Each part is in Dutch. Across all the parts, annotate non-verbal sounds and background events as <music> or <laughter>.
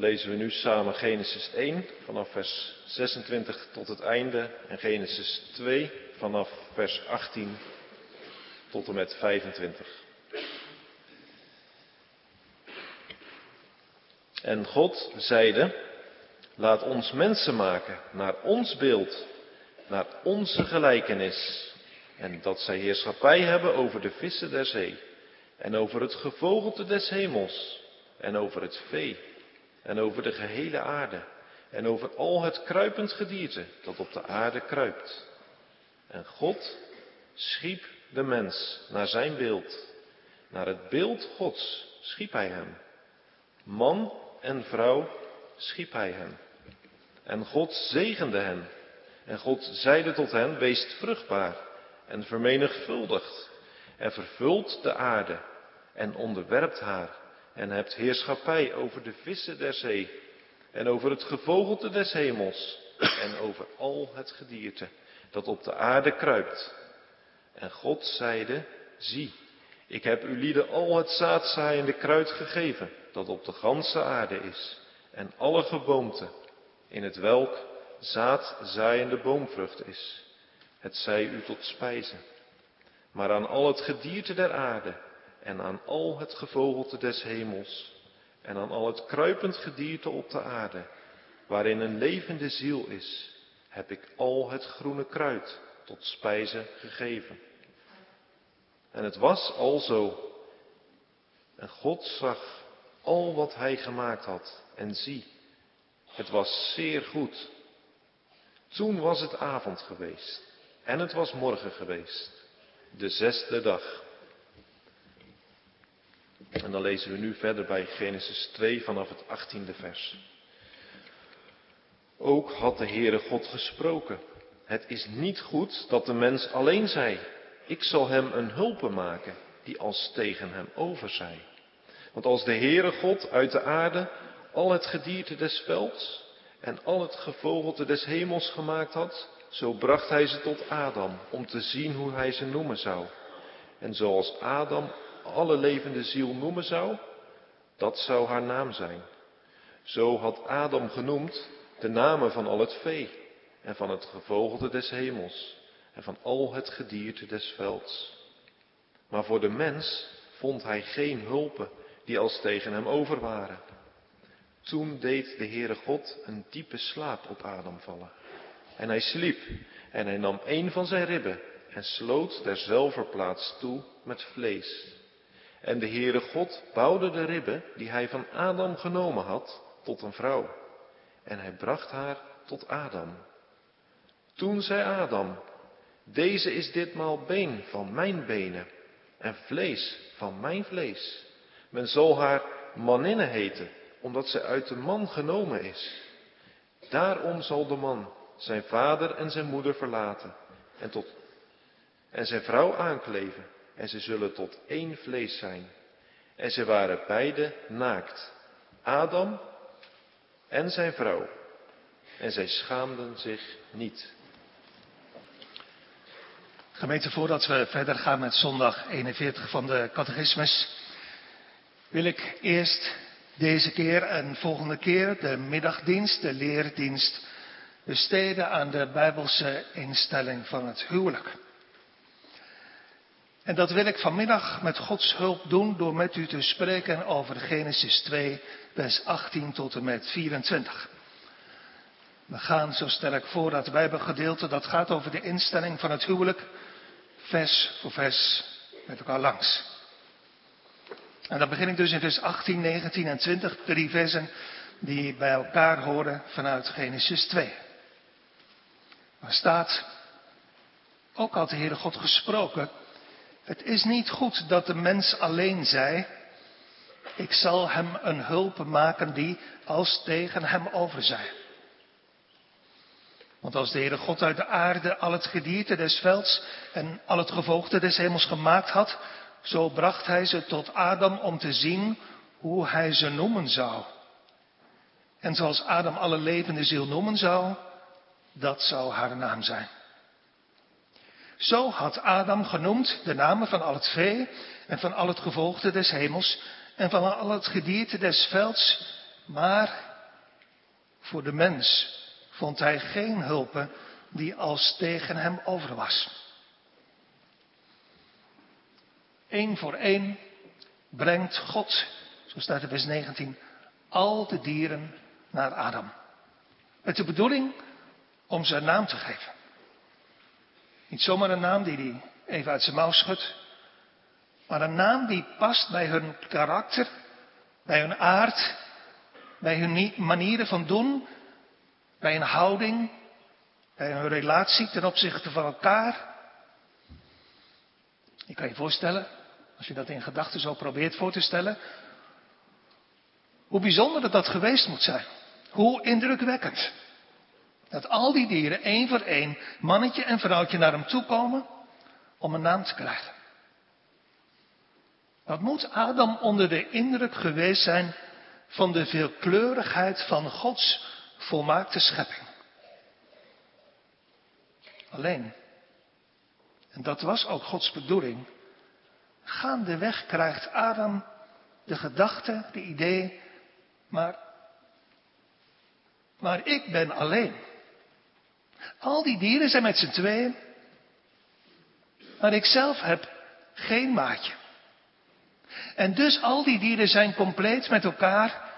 Lezen we nu samen Genesis 1 vanaf vers 26 tot het einde en Genesis 2 vanaf vers 18 tot en met 25. En God zeide, laat ons mensen maken naar ons beeld, naar onze gelijkenis. En dat zij heerschappij hebben over de vissen der zee en over het gevogelte des hemels en over het vee en over de gehele aarde en over al het kruipend gedierte dat op de aarde kruipt. En God schiep de mens naar zijn beeld. Naar het beeld Gods schiep hij hem. Man en vrouw schiep hij hen. En God zegende hen. En God zeide tot hen, wees vruchtbaar en vermenigvuldigd en vervult de aarde en onderwerpt haar en hebt heerschappij over de vissen der zee en over het gevogelte des hemels <coughs> en over al het gedierte dat op de aarde kruipt. En God zeide, zie, ik heb u lieden al het zaadzaaiende kruid gegeven dat op de ganse aarde is en alle geboomte in het welk zaadzaaiende boomvrucht is. Het zij u tot spijze. Maar aan al het gedierte der aarde en aan al het gevogelte des hemels en aan al het kruipend gedierte op de aarde, waarin een levende ziel is, heb ik al het groene kruid tot spijze gegeven. En het was al zo. En God zag al wat hij gemaakt had. En zie, het was zeer goed. Toen was het avond geweest. En het was morgen geweest. De zesde dag. En dan lezen we nu verder bij Genesis 2 vanaf het achttiende vers. Ook had de Heere God gesproken. Het is niet goed dat de mens alleen zij. Ik zal hem een hulpen maken die als tegen hem overzij. Want als de Heere God uit de aarde al het gedierte des velds en al het gevogelte des hemels gemaakt had, zo bracht hij ze tot Adam om te zien hoe hij ze noemen zou. En zoals Adam alle levende ziel noemen zou, dat zou haar naam zijn. Zo had Adam genoemd de namen van al het vee en van het gevogelte des hemels en van al het gedierte des velds. Maar voor de mens vond hij geen hulpen die als tegen hem over waren. Toen deed de Heere God een diepe slaap op Adam vallen. En hij sliep en hij nam een van zijn ribben en sloot derzelver plaats toe met vlees. En de Heere God bouwde de ribben die hij van Adam genomen had tot een vrouw. En hij bracht haar tot Adam. Toen zei Adam, deze is ditmaal been van mijn benen en vlees van mijn vlees. Men zal haar maninne heten, omdat zij uit de man genomen is. Daarom zal de man zijn vader en zijn moeder verlaten en, tot, en zijn vrouw aankleven en ze zullen tot één vlees zijn. En ze waren beide naakt, Adam en zijn vrouw. En zij schaamden zich niet. Gemeente, voordat we verder gaan met zondag 41 van de catechismus, wil ik eerst deze keer en volgende keer de middagdienst, de leerdienst, besteden aan de Bijbelse instelling van het huwelijk. En dat wil ik vanmiddag met Gods hulp doen door met u te spreken over Genesis 2, vers 18 tot en met 24. We gaan, zo stel ik voor, dat Bijbelgedeelte dat gaat over de instelling van het huwelijk, vers voor vers met elkaar langs. En dan begin ik dus in vers 18, 19 en 20, drie versen die bij elkaar horen vanuit Genesis 2. Waar staat, ook had de Heere God gesproken, het is niet goed dat de mens alleen zij, ik zal hem een hulp maken die als tegen hem overzij. Want als de Heere God uit de aarde al het gedierte des velds en al het gevoogde des hemels gemaakt had, zo bracht hij ze tot Adam om te zien hoe hij ze noemen zou. En zoals Adam alle levende ziel noemen zou, dat zou haar naam zijn. Zo had Adam genoemd de namen van al het vee en van al het gevolgde des hemels en van al het gedierte des velds, maar Voor de mens vond hij geen hulpen die als tegen hem over was. Eén voor één brengt God, zo staat in vers 19, al de dieren naar Adam. Met de bedoeling om een naam te geven. Niet zomaar een naam die hij even uit zijn mouw schudt, maar een naam die past bij hun karakter, bij hun aard, bij hun manieren van doen, bij hun houding, bij hun relatie ten opzichte van elkaar. Je kan je voorstellen, als je dat in gedachten zo probeert voor te stellen, hoe bijzonder dat dat geweest moet zijn. Hoe indrukwekkend. Dat al die dieren één voor één, mannetje en vrouwtje, naar hem toe komen om een naam te krijgen. Wat moet Adam onder de indruk geweest zijn van de veelkleurigheid van Gods volmaakte schepping? Alleen, en dat was ook Gods bedoeling, gaandeweg krijgt Adam de gedachte, de idee, maar, maar ik ben alleen. Al die dieren zijn met z'n tweeën, maar ik zelf heb geen maatje. En dus al die dieren zijn compleet met elkaar,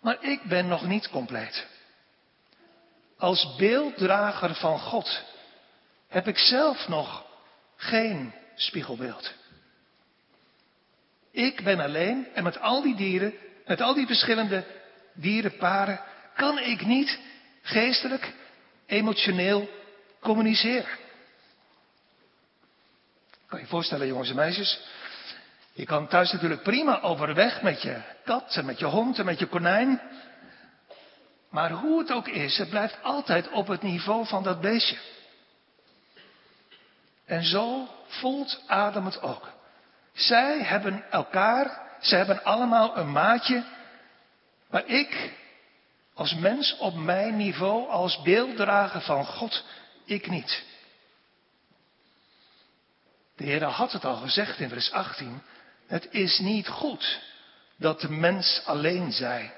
maar ik ben nog niet compleet. Als beelddrager van God heb ik zelf nog geen spiegelbeeld. Ik ben alleen en met al die dieren, met al die verschillende dierenparen, kan ik niet geestelijk, emotioneel communiceren. Kan je voorstellen, jongens en meisjes? Je kan thuis natuurlijk prima overweg met je kat en met je hond en met je konijn. Maar hoe het ook is, het blijft altijd op het niveau van dat beestje. En zo voelt Adam het ook. Zij hebben elkaar, ze hebben allemaal een maatje, maar ik, als mens op mijn niveau, als beelddrager van God, ik niet. De Heer had het al gezegd in vers 18. Het is niet goed dat de mens alleen zij.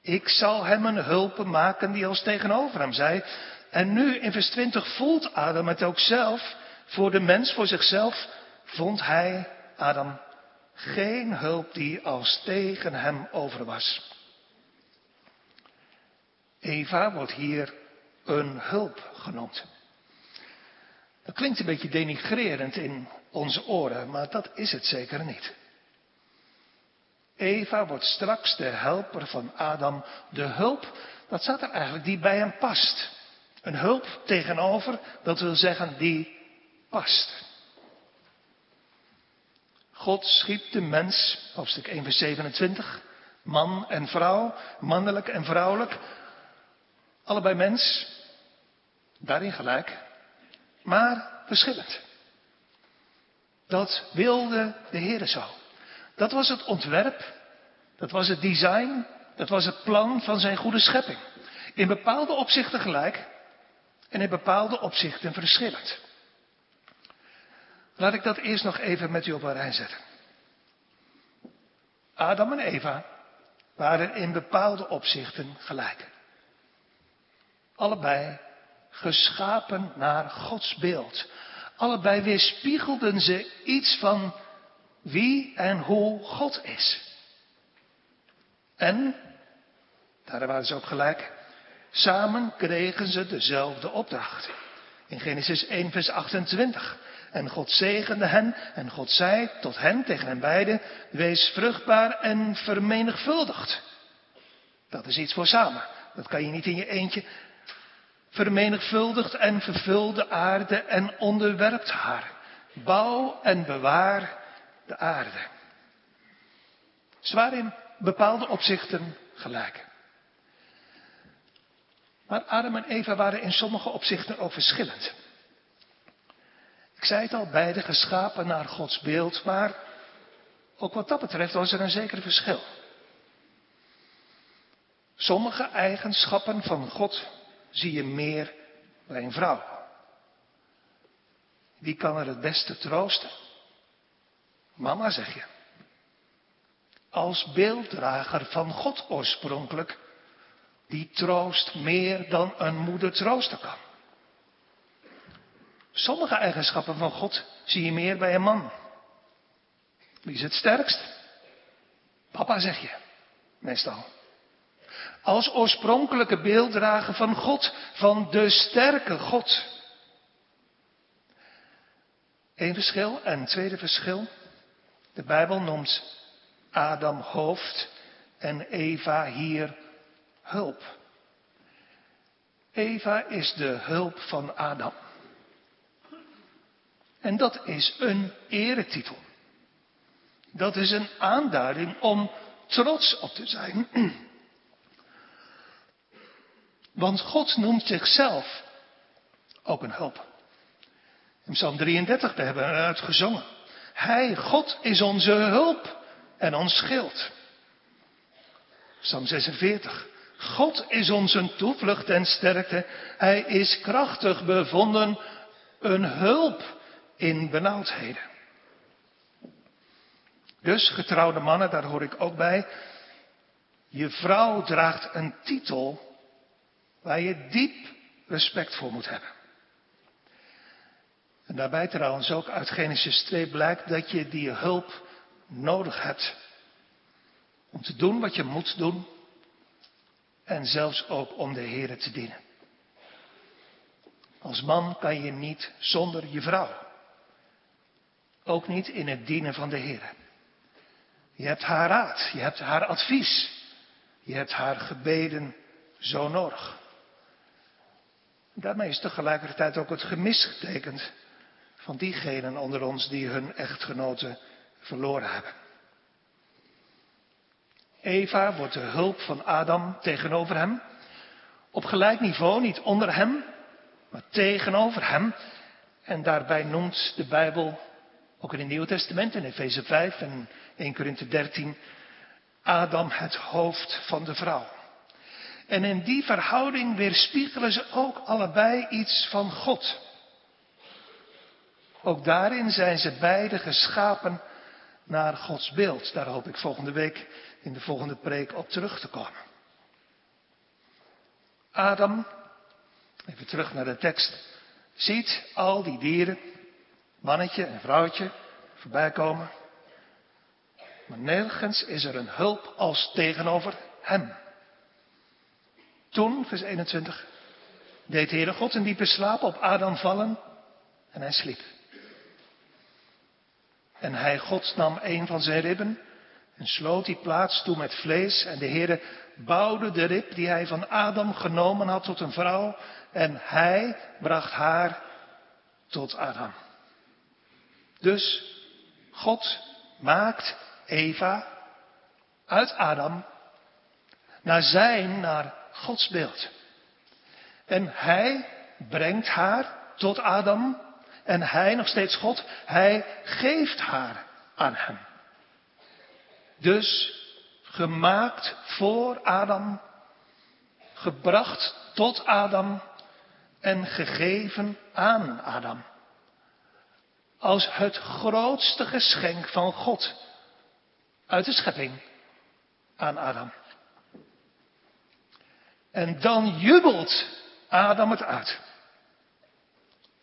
Ik zal hem een hulpen maken die als tegenover hem zij. En nu in vers 20 voelt Adam het ook zelf. Voor de mens, voor zichzelf, vond hij, Adam, geen hulp die als tegen hem over was. Eva wordt hier een hulp genoemd. Dat klinkt een beetje denigrerend in onze oren, maar dat is het zeker niet. Eva wordt straks de helper van Adam, de hulp, dat staat er eigenlijk, die bij hem past. Een hulp tegenover, dat wil zeggen, die past. God schiep de mens, hoofdstuk 1 vers 27, man en vrouw, mannelijk en vrouwelijk, allebei mens, daarin gelijk, maar verschillend. Dat wilde de Heer zo. Dat was het ontwerp, dat was het design, dat was het plan van zijn goede schepping. In bepaalde opzichten gelijk en in bepaalde opzichten verschillend. Laat ik dat eerst nog even met u op een rij zetten. Adam en Eva waren in bepaalde opzichten gelijk. Allebei geschapen naar Gods beeld. Allebei weerspiegelden ze iets van wie en hoe God is. En, daar waren ze ook gelijk, samen kregen ze dezelfde opdracht. In Genesis 1, vers 28. En God zegende hen en God zei tot hen, tegen hen beiden, wees vruchtbaar en vermenigvuldigd. Dat is iets voor samen. Dat kan je niet in je eentje vermenigvuldigt en vervult de aarde en onderwerpt haar. Bouw en bewaar de aarde. Zwaar in bepaalde opzichten gelijk. Maar Adam en Eva waren in sommige opzichten ook verschillend. Ik zei het al, beide geschapen naar Gods beeld, maar ook wat dat betreft was er een zeker verschil. Sommige eigenschappen van God zie je meer bij een vrouw. Wie kan er het beste troosten? Mama, zeg je. Als beelddrager van God oorspronkelijk die troost meer dan een moeder troosten kan. Sommige eigenschappen van God zie je meer bij een man. Wie is het sterkst? Papa zeg je, meestal. Als oorspronkelijke beelddrager van God, van de sterke God. Eén verschil. En tweede verschil. De Bijbel noemt Adam hoofd en Eva hier hulp. Eva is de hulp van Adam. En dat is een eretitel. Dat is een aanduiding om trots op te zijn. <clears throat> Want God noemt zichzelf ook een hulp. In Psalm 33, we hebben eruit gezongen. Hij, God, is onze hulp en ons schild. Psalm 46. God is onze toevlucht en sterkte. Hij is krachtig bevonden, een hulp in benauwdheden. Dus, getrouwde mannen, daar hoor ik ook bij. Je vrouw draagt een titel waar je diep respect voor moet hebben. En daarbij trouwens ook uit Genesis 2 blijkt dat je die hulp nodig hebt. Om te doen wat je moet doen. En zelfs ook om de Heer te dienen. Als man kan je niet zonder je vrouw. Ook niet in het dienen van de Heer. Je hebt haar raad, je hebt haar advies, je hebt haar gebeden zo nodig. Daarmee is tegelijkertijd ook het gemis getekend van diegenen onder ons die hun echtgenoten verloren hebben. Eva wordt de hulp van Adam tegenover hem. Op gelijk niveau, niet onder hem, maar tegenover hem. En daarbij noemt de Bijbel, ook in het Nieuwe Testament, in Efeze 5 en 1 Korinthe 13, Adam het hoofd van de vrouw. En in die verhouding weerspiegelen ze ook allebei iets van God. Ook daarin zijn ze beide geschapen naar Gods beeld. Daar hoop ik volgende week in de volgende preek op terug te komen. Adam, even terug naar de tekst, ziet al die dieren, mannetje en vrouwtje, voorbij komen. Maar nergens is er een hulp als tegenover hem. Toen, vers 21, deed de Heere God een diepe slaap op Adam vallen en hij sliep. En hij, God, nam een van zijn ribben en sloot die plaats toe met vlees. En de Heere bouwde de rib die hij van Adam genomen had tot een vrouw. En hij bracht haar tot Adam. Dus God maakt Eva uit Adam naar zijn, naar Gods beeld. En hij brengt haar tot Adam en hij, nog steeds God, hij geeft haar aan hem. Dus gemaakt voor Adam, gebracht tot Adam en gegeven aan Adam. Als het grootste geschenk van God uit de schepping aan Adam. En dan jubelt Adam het uit.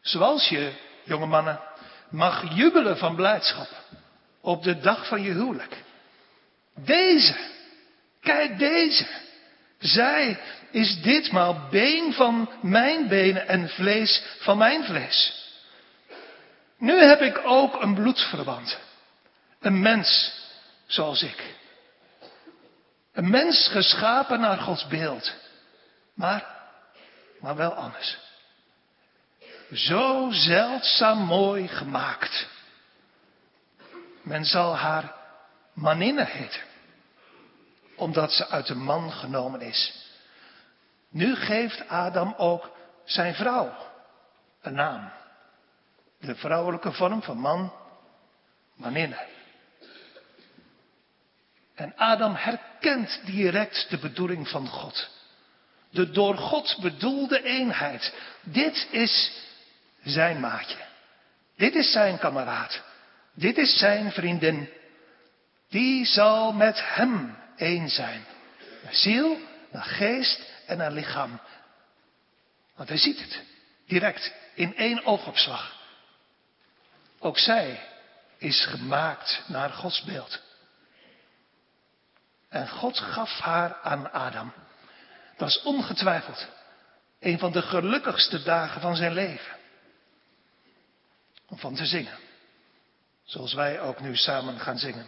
Zoals je jonge mannen, mag jubelen van blijdschap op de dag van je huwelijk. Deze, kijk deze. Zij is ditmaal been van mijn benen en vlees van mijn vlees. Nu heb ik ook een bloedverband. Een mens zoals ik. Een mens geschapen naar Gods beeld. Maar, maar wel anders zo zeldzaam mooi gemaakt. Men zal haar maninne heten, omdat ze uit de man genomen is. Nu geeft Adam ook zijn vrouw een naam. De vrouwelijke vorm van man, maninne. En Adam herkent direct de bedoeling van God. De door God bedoelde eenheid. Dit is zijn maatje. Dit is zijn kameraad. Dit is zijn vriendin. Die zal met hem één zijn. Ziel naar geest en naar lichaam. Want hij ziet het direct in één oogopslag. Ook zij is gemaakt naar Gods beeld. En God gaf haar aan Adam. Dat is ongetwijfeld een van de gelukkigste dagen van zijn leven. Om van te zingen. Zoals wij ook nu samen gaan zingen.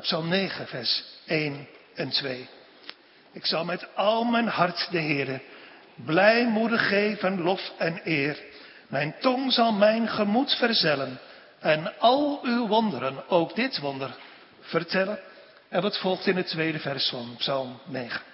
Psalm 9, vers 1 en 2. Ik zal met al mijn hart de Heere blijmoedig geven, lof en eer. Mijn tong zal mijn gemoed verzellen en al uw wonderen, ook dit wonder, vertellen. En wat volgt in het tweede vers van Psalm 9.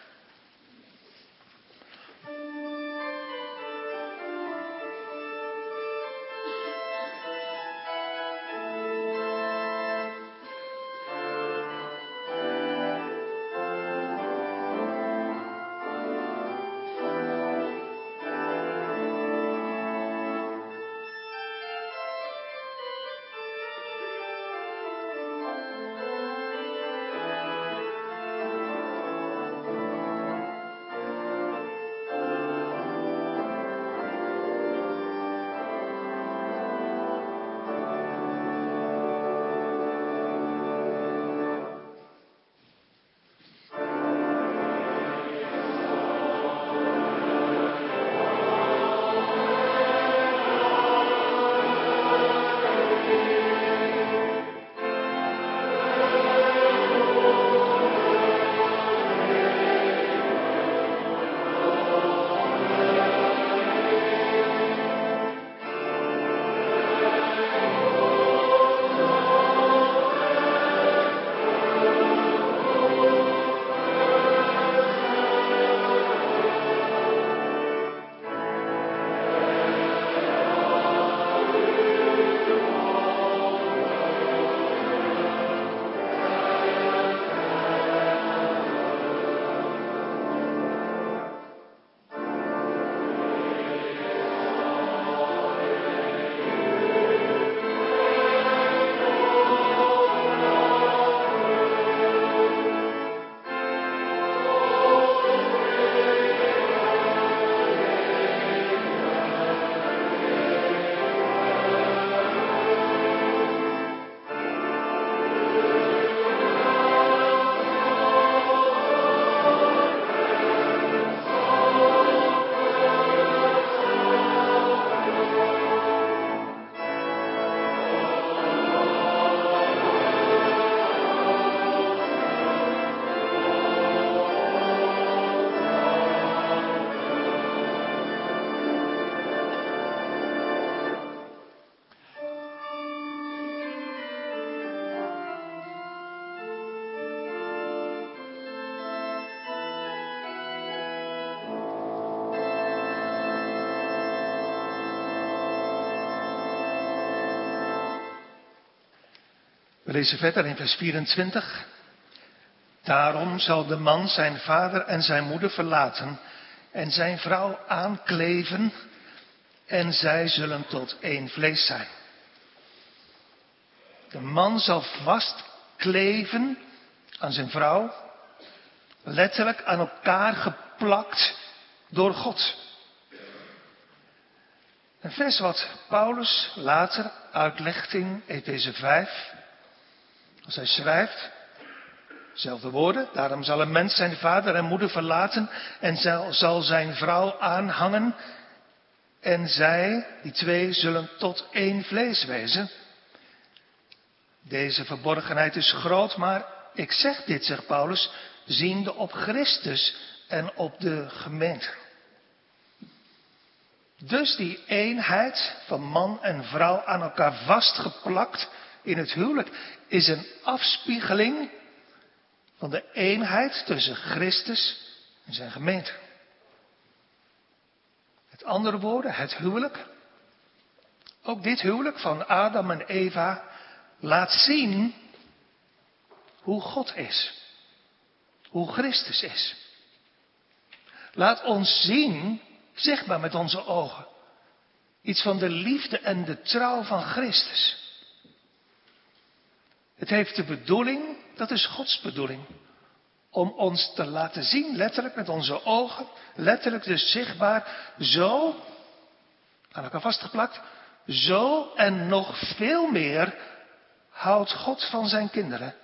We lezen verder in vers 24. Daarom zal de man zijn vader en zijn moeder verlaten en zijn vrouw aankleven en zij zullen tot één vlees zijn. De man zal vastkleven aan zijn vrouw, letterlijk aan elkaar geplakt door God. Een vers wat Paulus later uitlegt in Efeze 5. Als hij schrijft, zelfde woorden, daarom zal een mens zijn vader en moeder verlaten en zal, zal zijn vrouw aanhangen en zij, die twee, zullen tot één vlees wezen. Deze verborgenheid is groot, maar ik zeg dit, zegt Paulus, ziende op Christus en op de gemeente. Dus die eenheid van man en vrouw aan elkaar vastgeplakt in het huwelijk is een afspiegeling van de eenheid tussen Christus en zijn gemeente. Met andere woorden, het huwelijk, ook dit huwelijk van Adam en Eva, laat zien hoe God is. Hoe Christus is. Laat ons zien, zichtbaar met onze ogen, iets van de liefde en de trouw van Christus. Het heeft de bedoeling, dat is Gods bedoeling, om ons te laten zien, letterlijk met onze ogen, letterlijk dus zichtbaar, zo, aan elkaar vastgeplakt, zo en nog veel meer houdt God van zijn kinderen,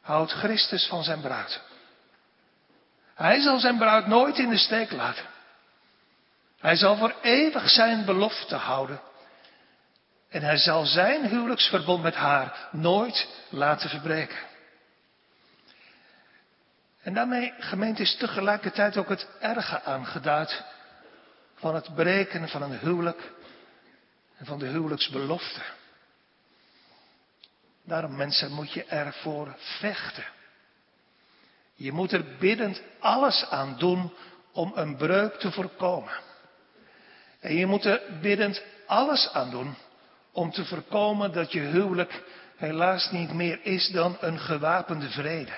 houdt Christus van zijn bruid. Hij zal zijn bruid nooit in de steek laten. Hij zal voor eeuwig zijn belofte houden. En hij zal zijn huwelijksverbond met haar nooit laten verbreken. En daarmee, gemeente, is tegelijkertijd ook het erge aangeduid van het breken van een huwelijk en van de huwelijksbelofte. Daarom, mensen, moet je ervoor vechten. Je moet er biddend alles aan doen om een breuk te voorkomen. En je moet er biddend alles aan doen om te voorkomen dat je huwelijk helaas niet meer is dan een gewapende vrede.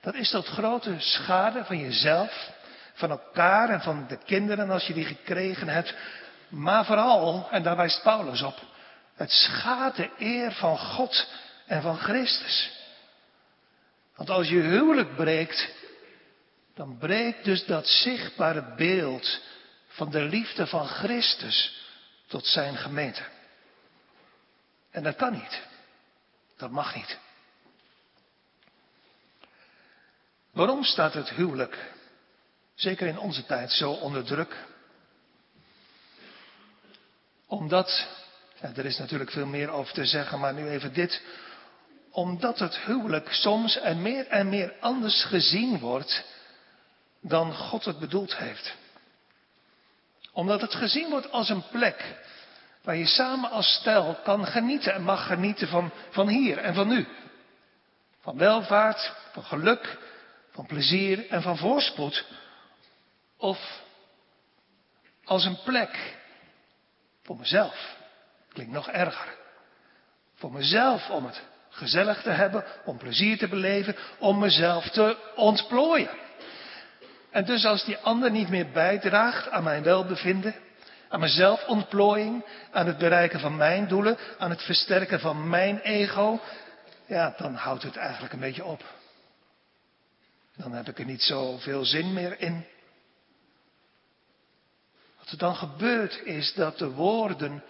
Dat is tot grote schade van jezelf, van elkaar en van de kinderen als je die gekregen hebt. Maar vooral, en daar wijst Paulus op, het schaadt de eer van God en van Christus. Want als je huwelijk breekt, dan breekt dus dat zichtbare beeld van de liefde van Christus tot zijn gemeente. En dat kan niet. Dat mag niet. Waarom staat het huwelijk, zeker in onze tijd, zo onder druk? Omdat, ja, er is natuurlijk veel meer over te zeggen, maar nu even dit. Omdat het huwelijk soms en meer en meer anders gezien wordt dan God het bedoeld heeft. Omdat het gezien wordt als een plek waar je samen als stel kan genieten en mag genieten van, van hier en van nu. Van welvaart, van geluk, van plezier en van voorspoed. Of als een plek voor mezelf. Klinkt nog erger. Voor mezelf om het gezellig te hebben, om plezier te beleven, om mezelf te ontplooien. En dus als die ander niet meer bijdraagt aan mijn welbevinden, aan mijn zelfontplooiing, aan het bereiken van mijn doelen, aan het versterken van mijn ego, ja, dan houdt het eigenlijk een beetje op. Dan heb ik er niet zoveel zin meer in. Wat er dan gebeurt is dat de woorden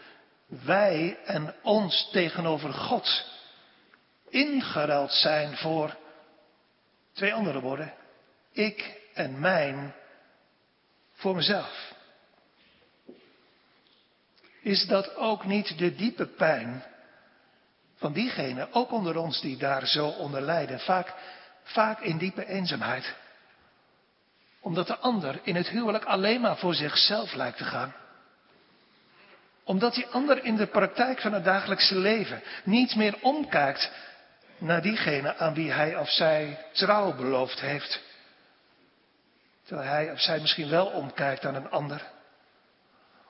wij en ons tegenover God ingeruild zijn voor twee andere woorden. Ik en mijn voor mezelf. Is dat ook niet de diepe pijn van diegenen, ook onder ons die daar zo onder lijden, vaak, vaak in diepe eenzaamheid? Omdat de ander in het huwelijk alleen maar voor zichzelf lijkt te gaan. Omdat die ander in de praktijk van het dagelijkse leven niet meer omkijkt naar diegene aan wie hij of zij trouw beloofd heeft. Terwijl hij of zij misschien wel omkijkt aan een ander.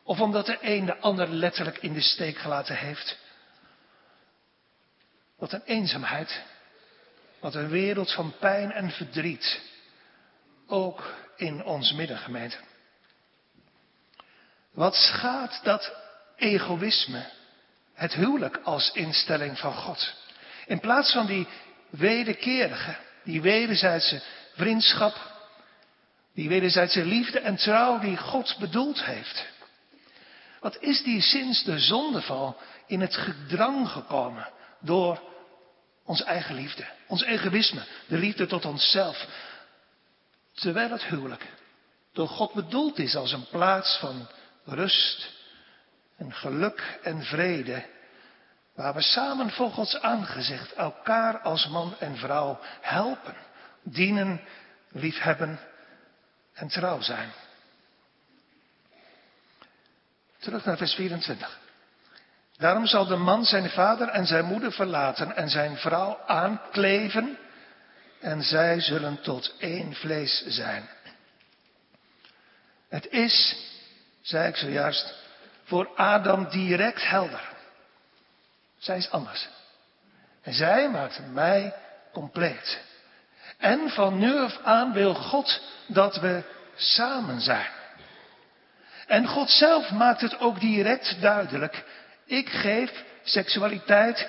Of omdat de een de ander letterlijk in de steek gelaten heeft. Wat een eenzaamheid. Wat een wereld van pijn en verdriet. Ook in ons middengemeente. Wat schaadt dat egoïsme, het huwelijk als instelling van God. In plaats van die wederkerige, die wederzijdse vriendschap, die wederzijdse liefde en trouw die God bedoeld heeft. Wat is die sinds de zondeval in het gedrang gekomen door onze eigen liefde, ons egoïsme, de liefde tot onszelf. Terwijl het huwelijk door God bedoeld is als een plaats van rust en geluk en vrede, waar we samen voor Gods aangezicht elkaar als man en vrouw helpen, dienen, liefhebben en trouw zijn. Terug naar vers 24. Daarom zal de man zijn vader en zijn moeder verlaten en zijn vrouw aankleven en zij zullen tot één vlees zijn. Het is, zei ik zojuist, voor Adam direct helder. Zij is anders. En zij maakt mij compleet. En van nu af aan wil God dat we samen zijn. En God zelf maakt het ook direct duidelijk. Ik geef seksualiteit,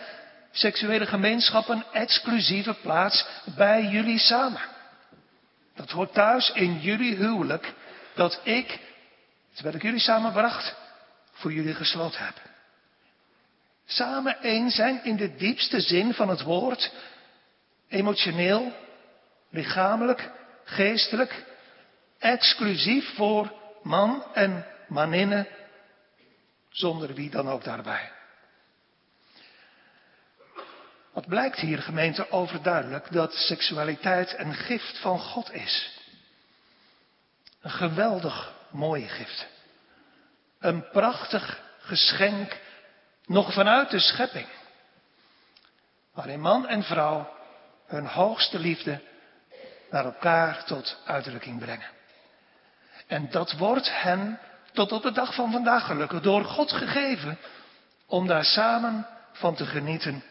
seksuele gemeenschappen exclusieve plaats bij jullie samen. Dat hoort thuis in jullie huwelijk dat ik, terwijl ik jullie samenbracht, voor jullie gesloten heb. Samen één zijn in de diepste zin van het woord, emotioneel, lichamelijk, geestelijk, exclusief voor man en maninne, zonder wie dan ook daarbij. Wat blijkt hier, gemeente, overduidelijk dat seksualiteit een gift van God is. Een geweldig mooie gift. Een prachtig geschenk, nog vanuit de schepping. Waarin man en vrouw hun hoogste liefde naar elkaar tot uitdrukking brengen. En dat wordt hen tot op de dag van vandaag gelukkig door God gegeven om daar samen van te genieten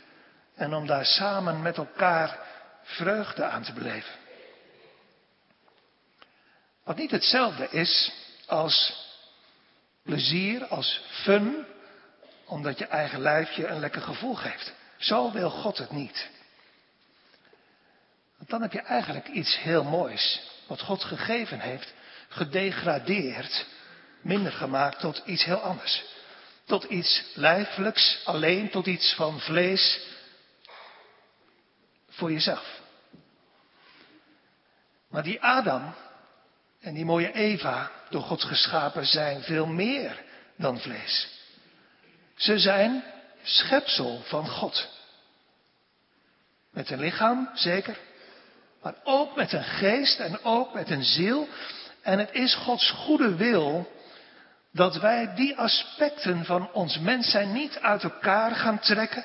en om daar samen met elkaar vreugde aan te beleven. Wat niet hetzelfde is als plezier, als fun, omdat je eigen lijfje een lekker gevoel geeft. Zo wil God het niet. Want dan heb je eigenlijk iets heel moois, wat God gegeven heeft, gedegradeerd, minder gemaakt tot iets heel anders. Tot iets lijfelijks, alleen tot iets van vlees, voor jezelf. Maar die Adam en die mooie Eva, door God geschapen, zijn veel meer dan vlees. Ze zijn schepsel van God. Met een lichaam, zeker. Maar ook met een geest en ook met een ziel. En het is Gods goede wil dat wij die aspecten van ons mens zijn niet uit elkaar gaan trekken.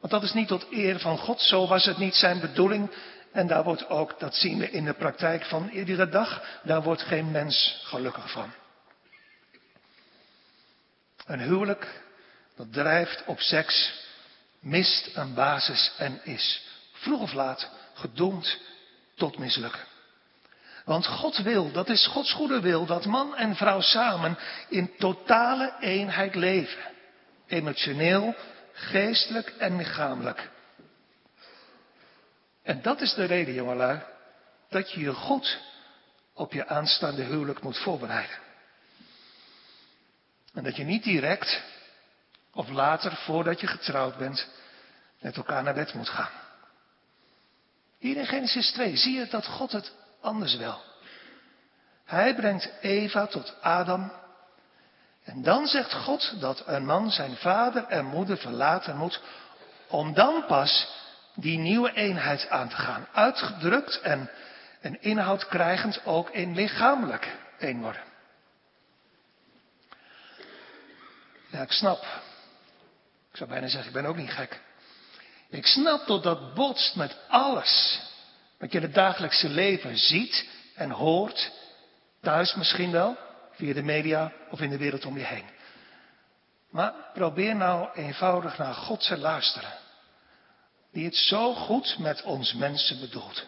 Want dat is niet tot eer van God, zo was het niet zijn bedoeling. En daar wordt ook, dat zien we in de praktijk van iedere dag, daar wordt geen mens gelukkig van. Een huwelijk dat drijft op seks, mist een basis en is vroeg of laat gedoemd tot mislukken. Want God wil, dat is Gods goede wil, dat man en vrouw samen in totale eenheid leven. Emotioneel, geestelijk en lichamelijk. En dat is de reden, jongelui, dat je je goed op je aanstaande huwelijk moet voorbereiden. En dat je niet direct of later, voordat je getrouwd bent, met elkaar naar bed moet gaan. Hier in Genesis 2 zie je dat God het anders wil. Hij brengt Eva tot Adam. En dan zegt God dat een man zijn vader en moeder verlaten moet om dan pas die nieuwe eenheid aan te gaan. Uitgedrukt en een inhoud krijgend ook in lichamelijk één worden. Ja, ik snap. Ik zou bijna zeggen, ik ben ook niet gek. Ik snap dat dat botst met alles wat je in het dagelijkse leven ziet en hoort. Thuis misschien wel, via de media of in de wereld om je heen. Maar probeer nou eenvoudig naar God te luisteren die het zo goed met ons mensen bedoelt.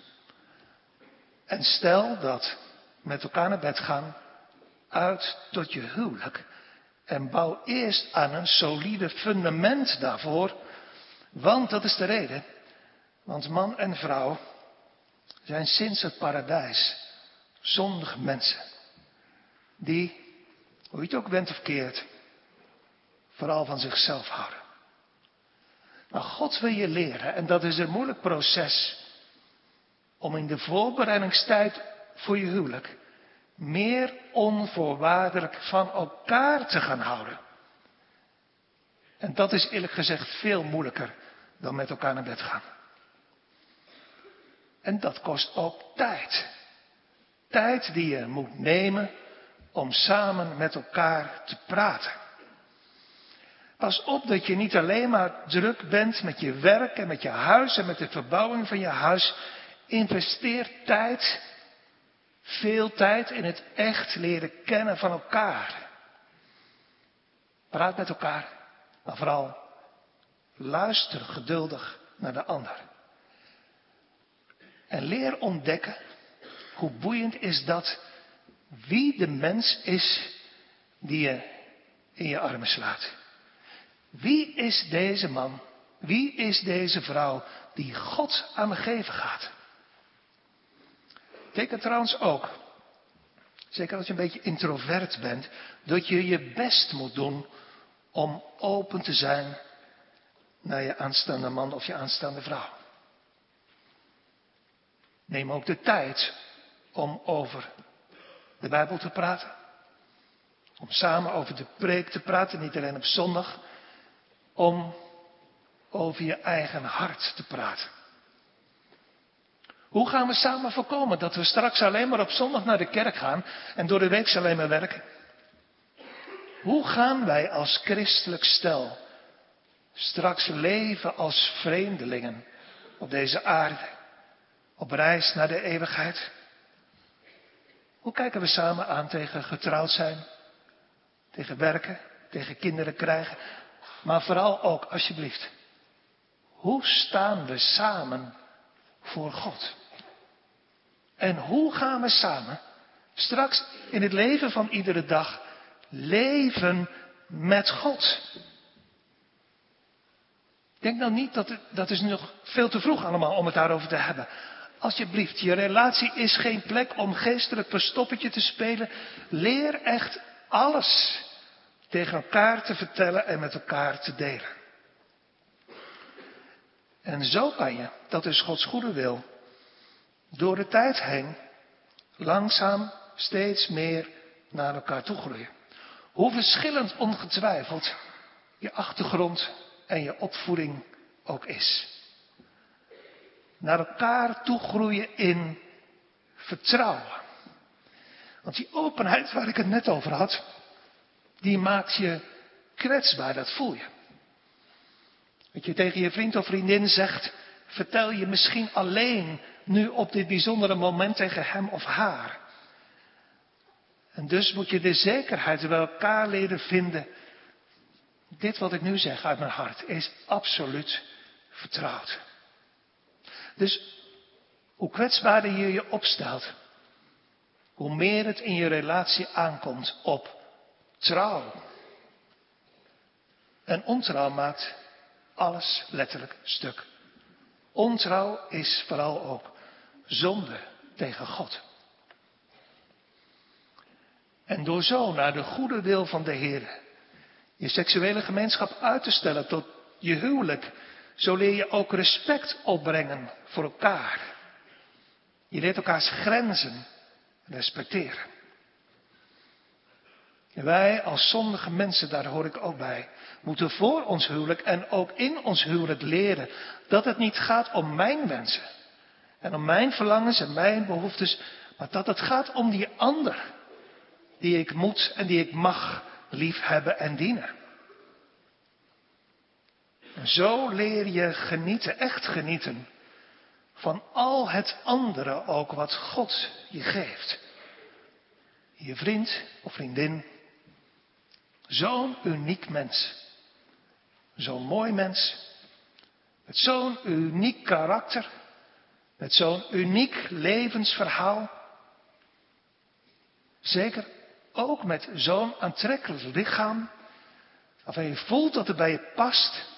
En stel dat met elkaar naar bed gaan uit tot je huwelijk. En bouw eerst aan een solide fundament daarvoor. Want dat is de reden. Want man en vrouw zijn sinds het paradijs zondige mensen. Die, hoe je het ook bent of keert, vooral van zichzelf houden. Maar God wil je leren, en dat is een moeilijk proces, om in de voorbereidingstijd voor je huwelijk meer onvoorwaardelijk van elkaar te gaan houden. En dat is eerlijk gezegd veel moeilijker dan met elkaar naar bed gaan. En dat kost ook tijd. Tijd die je moet nemen om samen met elkaar te praten. Pas op dat je niet alleen maar druk bent met je werk en met je huis en met de verbouwing van je huis. Investeer tijd, veel tijd in het echt leren kennen van elkaar. Praat met elkaar, maar vooral luister geduldig naar de ander. En leer ontdekken hoe boeiend is dat wie de mens is die je in je armen slaat. Wie is deze man? Wie is deze vrouw die God aan me geven gaat? Betekent trouwens ook, zeker als je een beetje introvert bent, dat je je best moet doen om open te zijn naar je aanstaande man of je aanstaande vrouw. Neem ook de tijd om over de Bijbel te praten. Om samen over de preek te praten, niet alleen op zondag. Om over je eigen hart te praten. Hoe gaan we samen voorkomen dat we straks alleen maar op zondag naar de kerk gaan en door de week alleen maar werken? Hoe gaan wij als christelijk stel straks leven als vreemdelingen op deze aarde, op reis naar de eeuwigheid? Hoe kijken we samen aan tegen getrouwd zijn, tegen werken, tegen kinderen krijgen, maar vooral ook, alsjeblieft, hoe staan we samen voor God? En hoe gaan we samen straks in het leven van iedere dag leven met God? Denk nou niet dat het, dat is nog veel te vroeg allemaal om het daarover te hebben. Alsjeblieft, je relatie is geen plek om geestelijk verstoppertje te spelen. Leer echt alles tegen elkaar te vertellen en met elkaar te delen. En zo kan je, dat is Gods goede wil, door de tijd heen langzaam steeds meer naar elkaar toe groeien. Hoe verschillend ongetwijfeld je achtergrond en je opvoeding ook is. Naar elkaar toe groeien in vertrouwen. Want die openheid waar ik het net over had, die maakt je kwetsbaar, dat voel je. Dat je tegen je vriend of vriendin zegt, vertel je misschien alleen nu op dit bijzondere moment tegen hem of haar. En dus moet je de zekerheid bij elkaar leren vinden. Dit wat ik nu zeg uit mijn hart is absoluut vertrouwd. Dus hoe kwetsbaarder je je opstelt, hoe meer het in je relatie aankomt op trouw. En ontrouw maakt alles letterlijk stuk. Ontrouw is vooral ook zonde tegen God. En door zo naar de goede wil van de Heer je seksuele gemeenschap uit te stellen tot je huwelijk, zo leer je ook respect opbrengen voor elkaar. Je leert elkaars grenzen respecteren. En wij als zondige mensen, daar hoor ik ook bij, moeten voor ons huwelijk en ook in ons huwelijk leren dat het niet gaat om mijn wensen en om mijn verlangens en mijn behoeftes, maar dat het gaat om die ander die ik moet en die ik mag liefhebben en dienen. Zo leer je genieten, echt genieten, van al het andere ook wat God je geeft. Je vriend of vriendin, zo'n uniek mens, zo'n mooi mens, met zo'n uniek karakter, met zo'n uniek levensverhaal. Zeker ook met zo'n aantrekkelijk lichaam, waarvan je voelt dat het bij je past.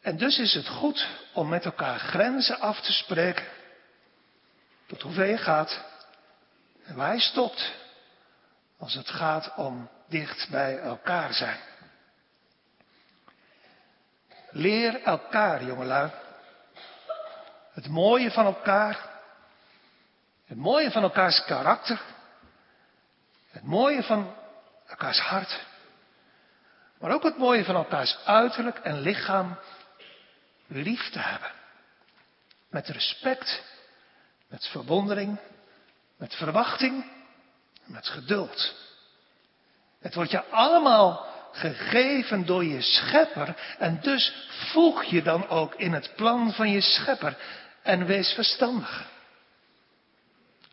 En dus is het goed om met elkaar grenzen af te spreken. Tot hoeveel je gaat en waar je stopt. Als het gaat om dicht bij elkaar zijn. Leer elkaar, jongelui. Het mooie van elkaar. Het mooie van elkaars karakter. Het mooie van elkaars hart. Maar ook het mooie van elkaars uiterlijk en lichaam lief te hebben. Met respect, met verwondering, met verwachting, met geduld. Het wordt je allemaal gegeven door je schepper en dus voeg je dan ook in het plan van je schepper en wees verstandig.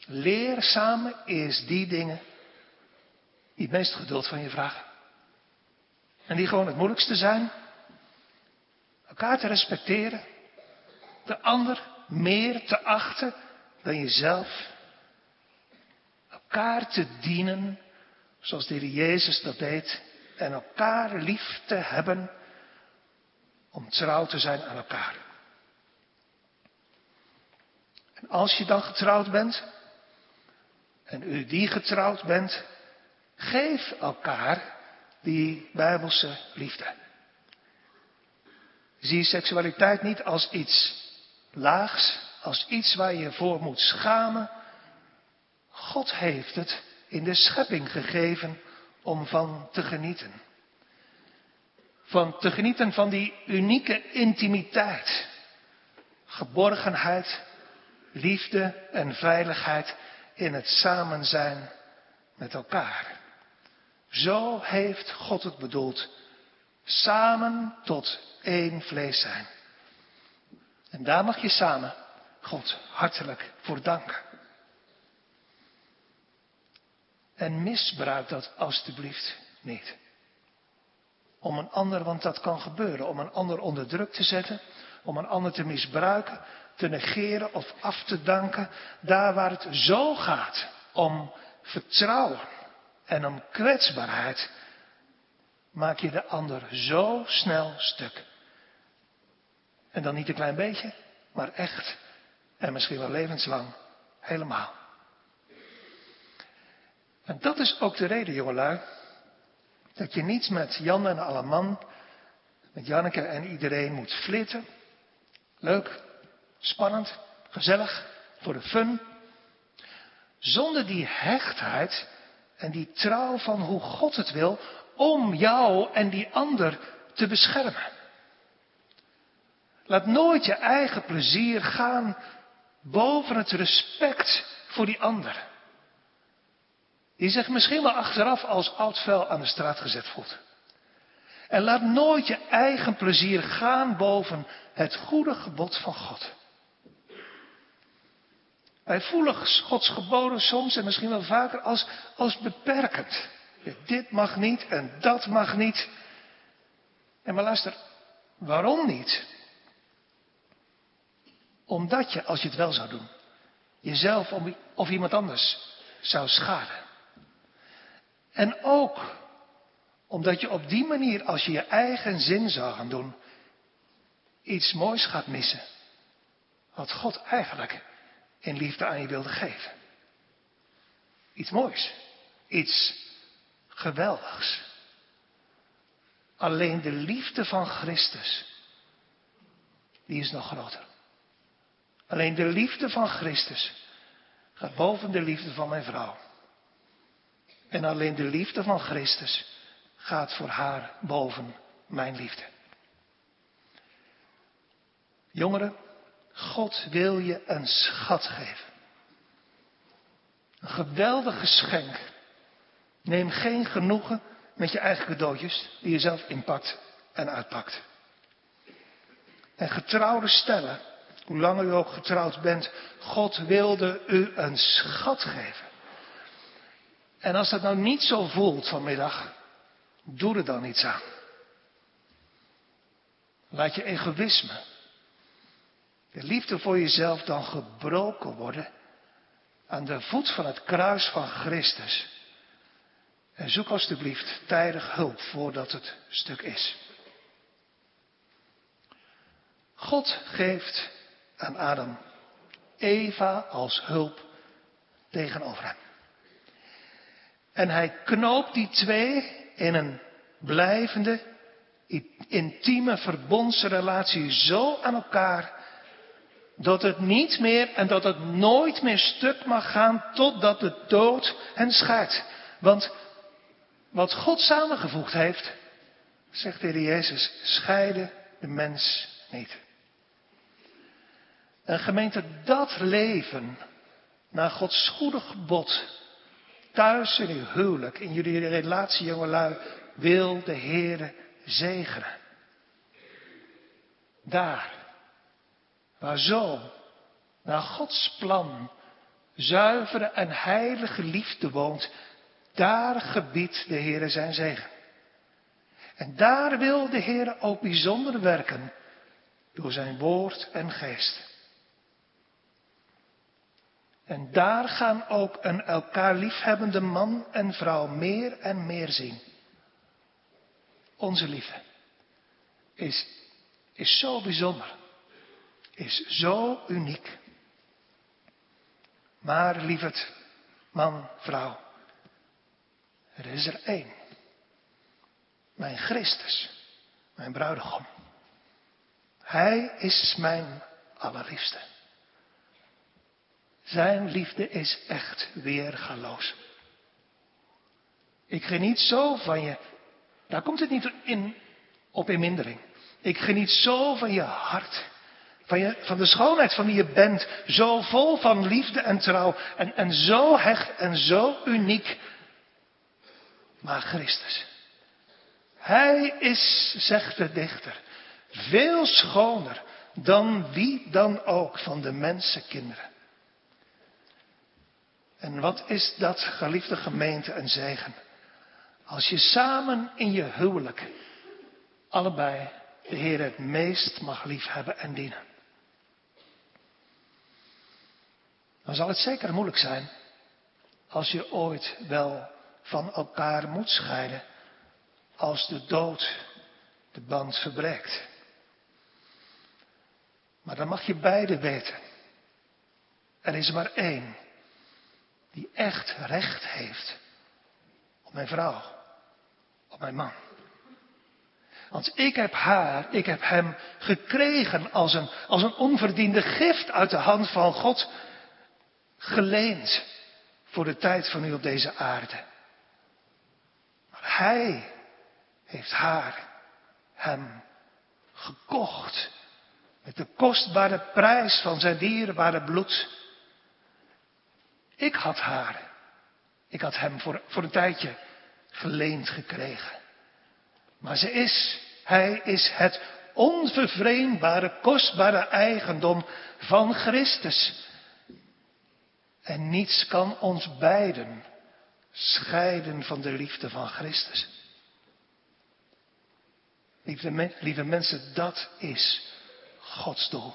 Leer samen eerst die dingen die het meest geduld van je vragen. En die gewoon het moeilijkste zijn. Elkaar te respecteren. De ander meer te achten dan jezelf. Elkaar te dienen zoals de Heer Jezus dat deed. En elkaar lief te hebben om trouw te zijn aan elkaar. En als je dan getrouwd bent, en u die getrouwd bent, geef elkaar die bijbelse liefde. Zie seksualiteit niet als iets laags, als iets waar je voor moet schamen. God heeft het in de schepping gegeven om van te genieten. Van te genieten van die unieke intimiteit, geborgenheid, liefde en veiligheid in het samen zijn met elkaar. Zo heeft God het bedoeld. Samen tot één vlees zijn. En daar mag je samen God hartelijk voor danken. En misbruik dat alstublieft niet. Om een ander, want dat kan gebeuren, om een ander onder druk te zetten, om een ander te misbruiken, te negeren of af te danken, daar waar het zo gaat om vertrouwen en om kwetsbaarheid, maak je de ander zo snel stuk. En dan niet een klein beetje, maar echt en misschien wel levenslang helemaal. En dat is ook de reden, jongelui, dat je niet met Jan en Alleman, met Janneke en iedereen moet flitten. Leuk, spannend, gezellig, voor de fun. Zonder die hechtheid en die trouw van hoe God het wil om jou en die ander te beschermen. Laat nooit je eigen plezier gaan boven het respect voor die ander. Die zich misschien wel achteraf als oud vuil aan de straat gezet voelt. En laat nooit je eigen plezier gaan boven het goede gebod van God. Wij voelen Gods geboden soms en misschien wel vaker als, als beperkend. Dit mag niet en dat mag niet. En maar luister, waarom niet? Omdat je, als je het wel zou doen, jezelf of iemand anders zou schaden. En ook omdat je op die manier, als je je eigen zin zou gaan doen, iets moois gaat missen. Wat God eigenlijk in liefde aan je wilde geven. Iets moois. Iets geweldigs. Alleen de liefde van Christus, die is nog groter. Alleen de liefde van Christus gaat boven de liefde van mijn vrouw. En alleen de liefde van Christus gaat voor haar boven mijn liefde. Jongeren, God wil je een schat geven. Een geweldig geschenk. Neem geen genoegen met je eigen cadeautjes die je zelf inpakt en uitpakt. En getrouwde stellen, hoe langer u ook getrouwd bent, God wilde u een schat geven. En als dat nou niet zo voelt vanmiddag, doe er dan iets aan. Laat je egoïsme, de liefde voor jezelf dan gebroken worden aan de voet van het kruis van Christus. En zoek alstublieft tijdig hulp voordat het stuk is. God geeft aan Adam Eva als hulp tegenover hem. En hij knoopt die twee in een blijvende, intieme verbondsrelatie zo aan elkaar dat het niet meer en dat het nooit meer stuk mag gaan totdat de dood hen scheidt. Want wat God samengevoegd heeft, zegt de Heer Jezus, scheiden de mens niet. En gemeente, dat leven naar Gods goede gebod, thuis in uw huwelijk, in jullie relatie, jongelui, wil de Heer zegenen. Daar Waar zo, naar Gods plan, zuivere en heilige liefde woont, daar gebiedt de Heer zijn zegen. En daar wil de Heer ook bijzonder werken door zijn woord en geest. En daar gaan ook een elkaar liefhebbende man en vrouw meer en meer zien. Onze liefde is, is zo bijzonder is zo uniek. Maar lieverd, man, vrouw, er is er één. Mijn Christus, mijn bruidegom. Hij is mijn allerliefste. Zijn liefde is echt weergaloos. Ik geniet zo van je. Daar komt het niet in, op in mindering. Ik geniet zo van je hart. Van, je, van de schoonheid van wie je bent. Zo vol van liefde en trouw. En, en zo hecht en zo uniek. Maar Christus. Hij is, zegt de dichter, veel schoner dan wie dan ook van de mensenkinderen. En wat is dat, geliefde gemeente, een zegen? Als je samen in je huwelijk allebei de Heer het meest mag liefhebben en dienen. Dan zal het zeker moeilijk zijn als je ooit wel van elkaar moet scheiden als de dood de band verbreekt. Maar dan mag je beide weten. Er is maar één die echt recht heeft op mijn vrouw, op mijn man. Want ik heb haar, ik heb hem gekregen als een, als een onverdiende gift uit de hand van God, geleend voor de tijd van u op deze aarde. Hij heeft haar, hem, gekocht met de kostbare prijs van zijn dierbare bloed. Ik had haar, ik had hem voor, voor een tijdje geleend gekregen. Maar ze is, hij is het onvervreemdbare, kostbare eigendom van Christus. En niets kan ons beiden scheiden van de liefde van Christus. Lieve, lieve mensen, dat is Gods doel.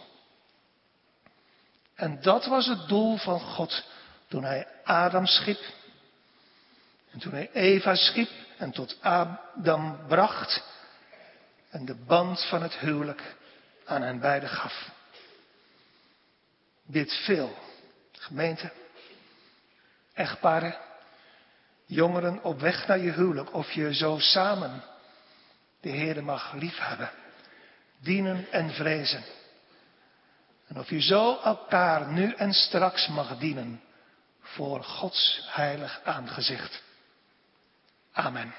En dat was het doel van God toen hij Adam schiep. En toen hij Eva schiep en tot Adam bracht. En de band van het huwelijk aan hen beiden gaf. Dit veel, gemeente, echtparen, jongeren op weg naar je huwelijk, of je zo samen de Heer mag liefhebben, dienen en vrezen. En of je zo elkaar nu en straks mag dienen voor Gods heilig aangezicht. Amen.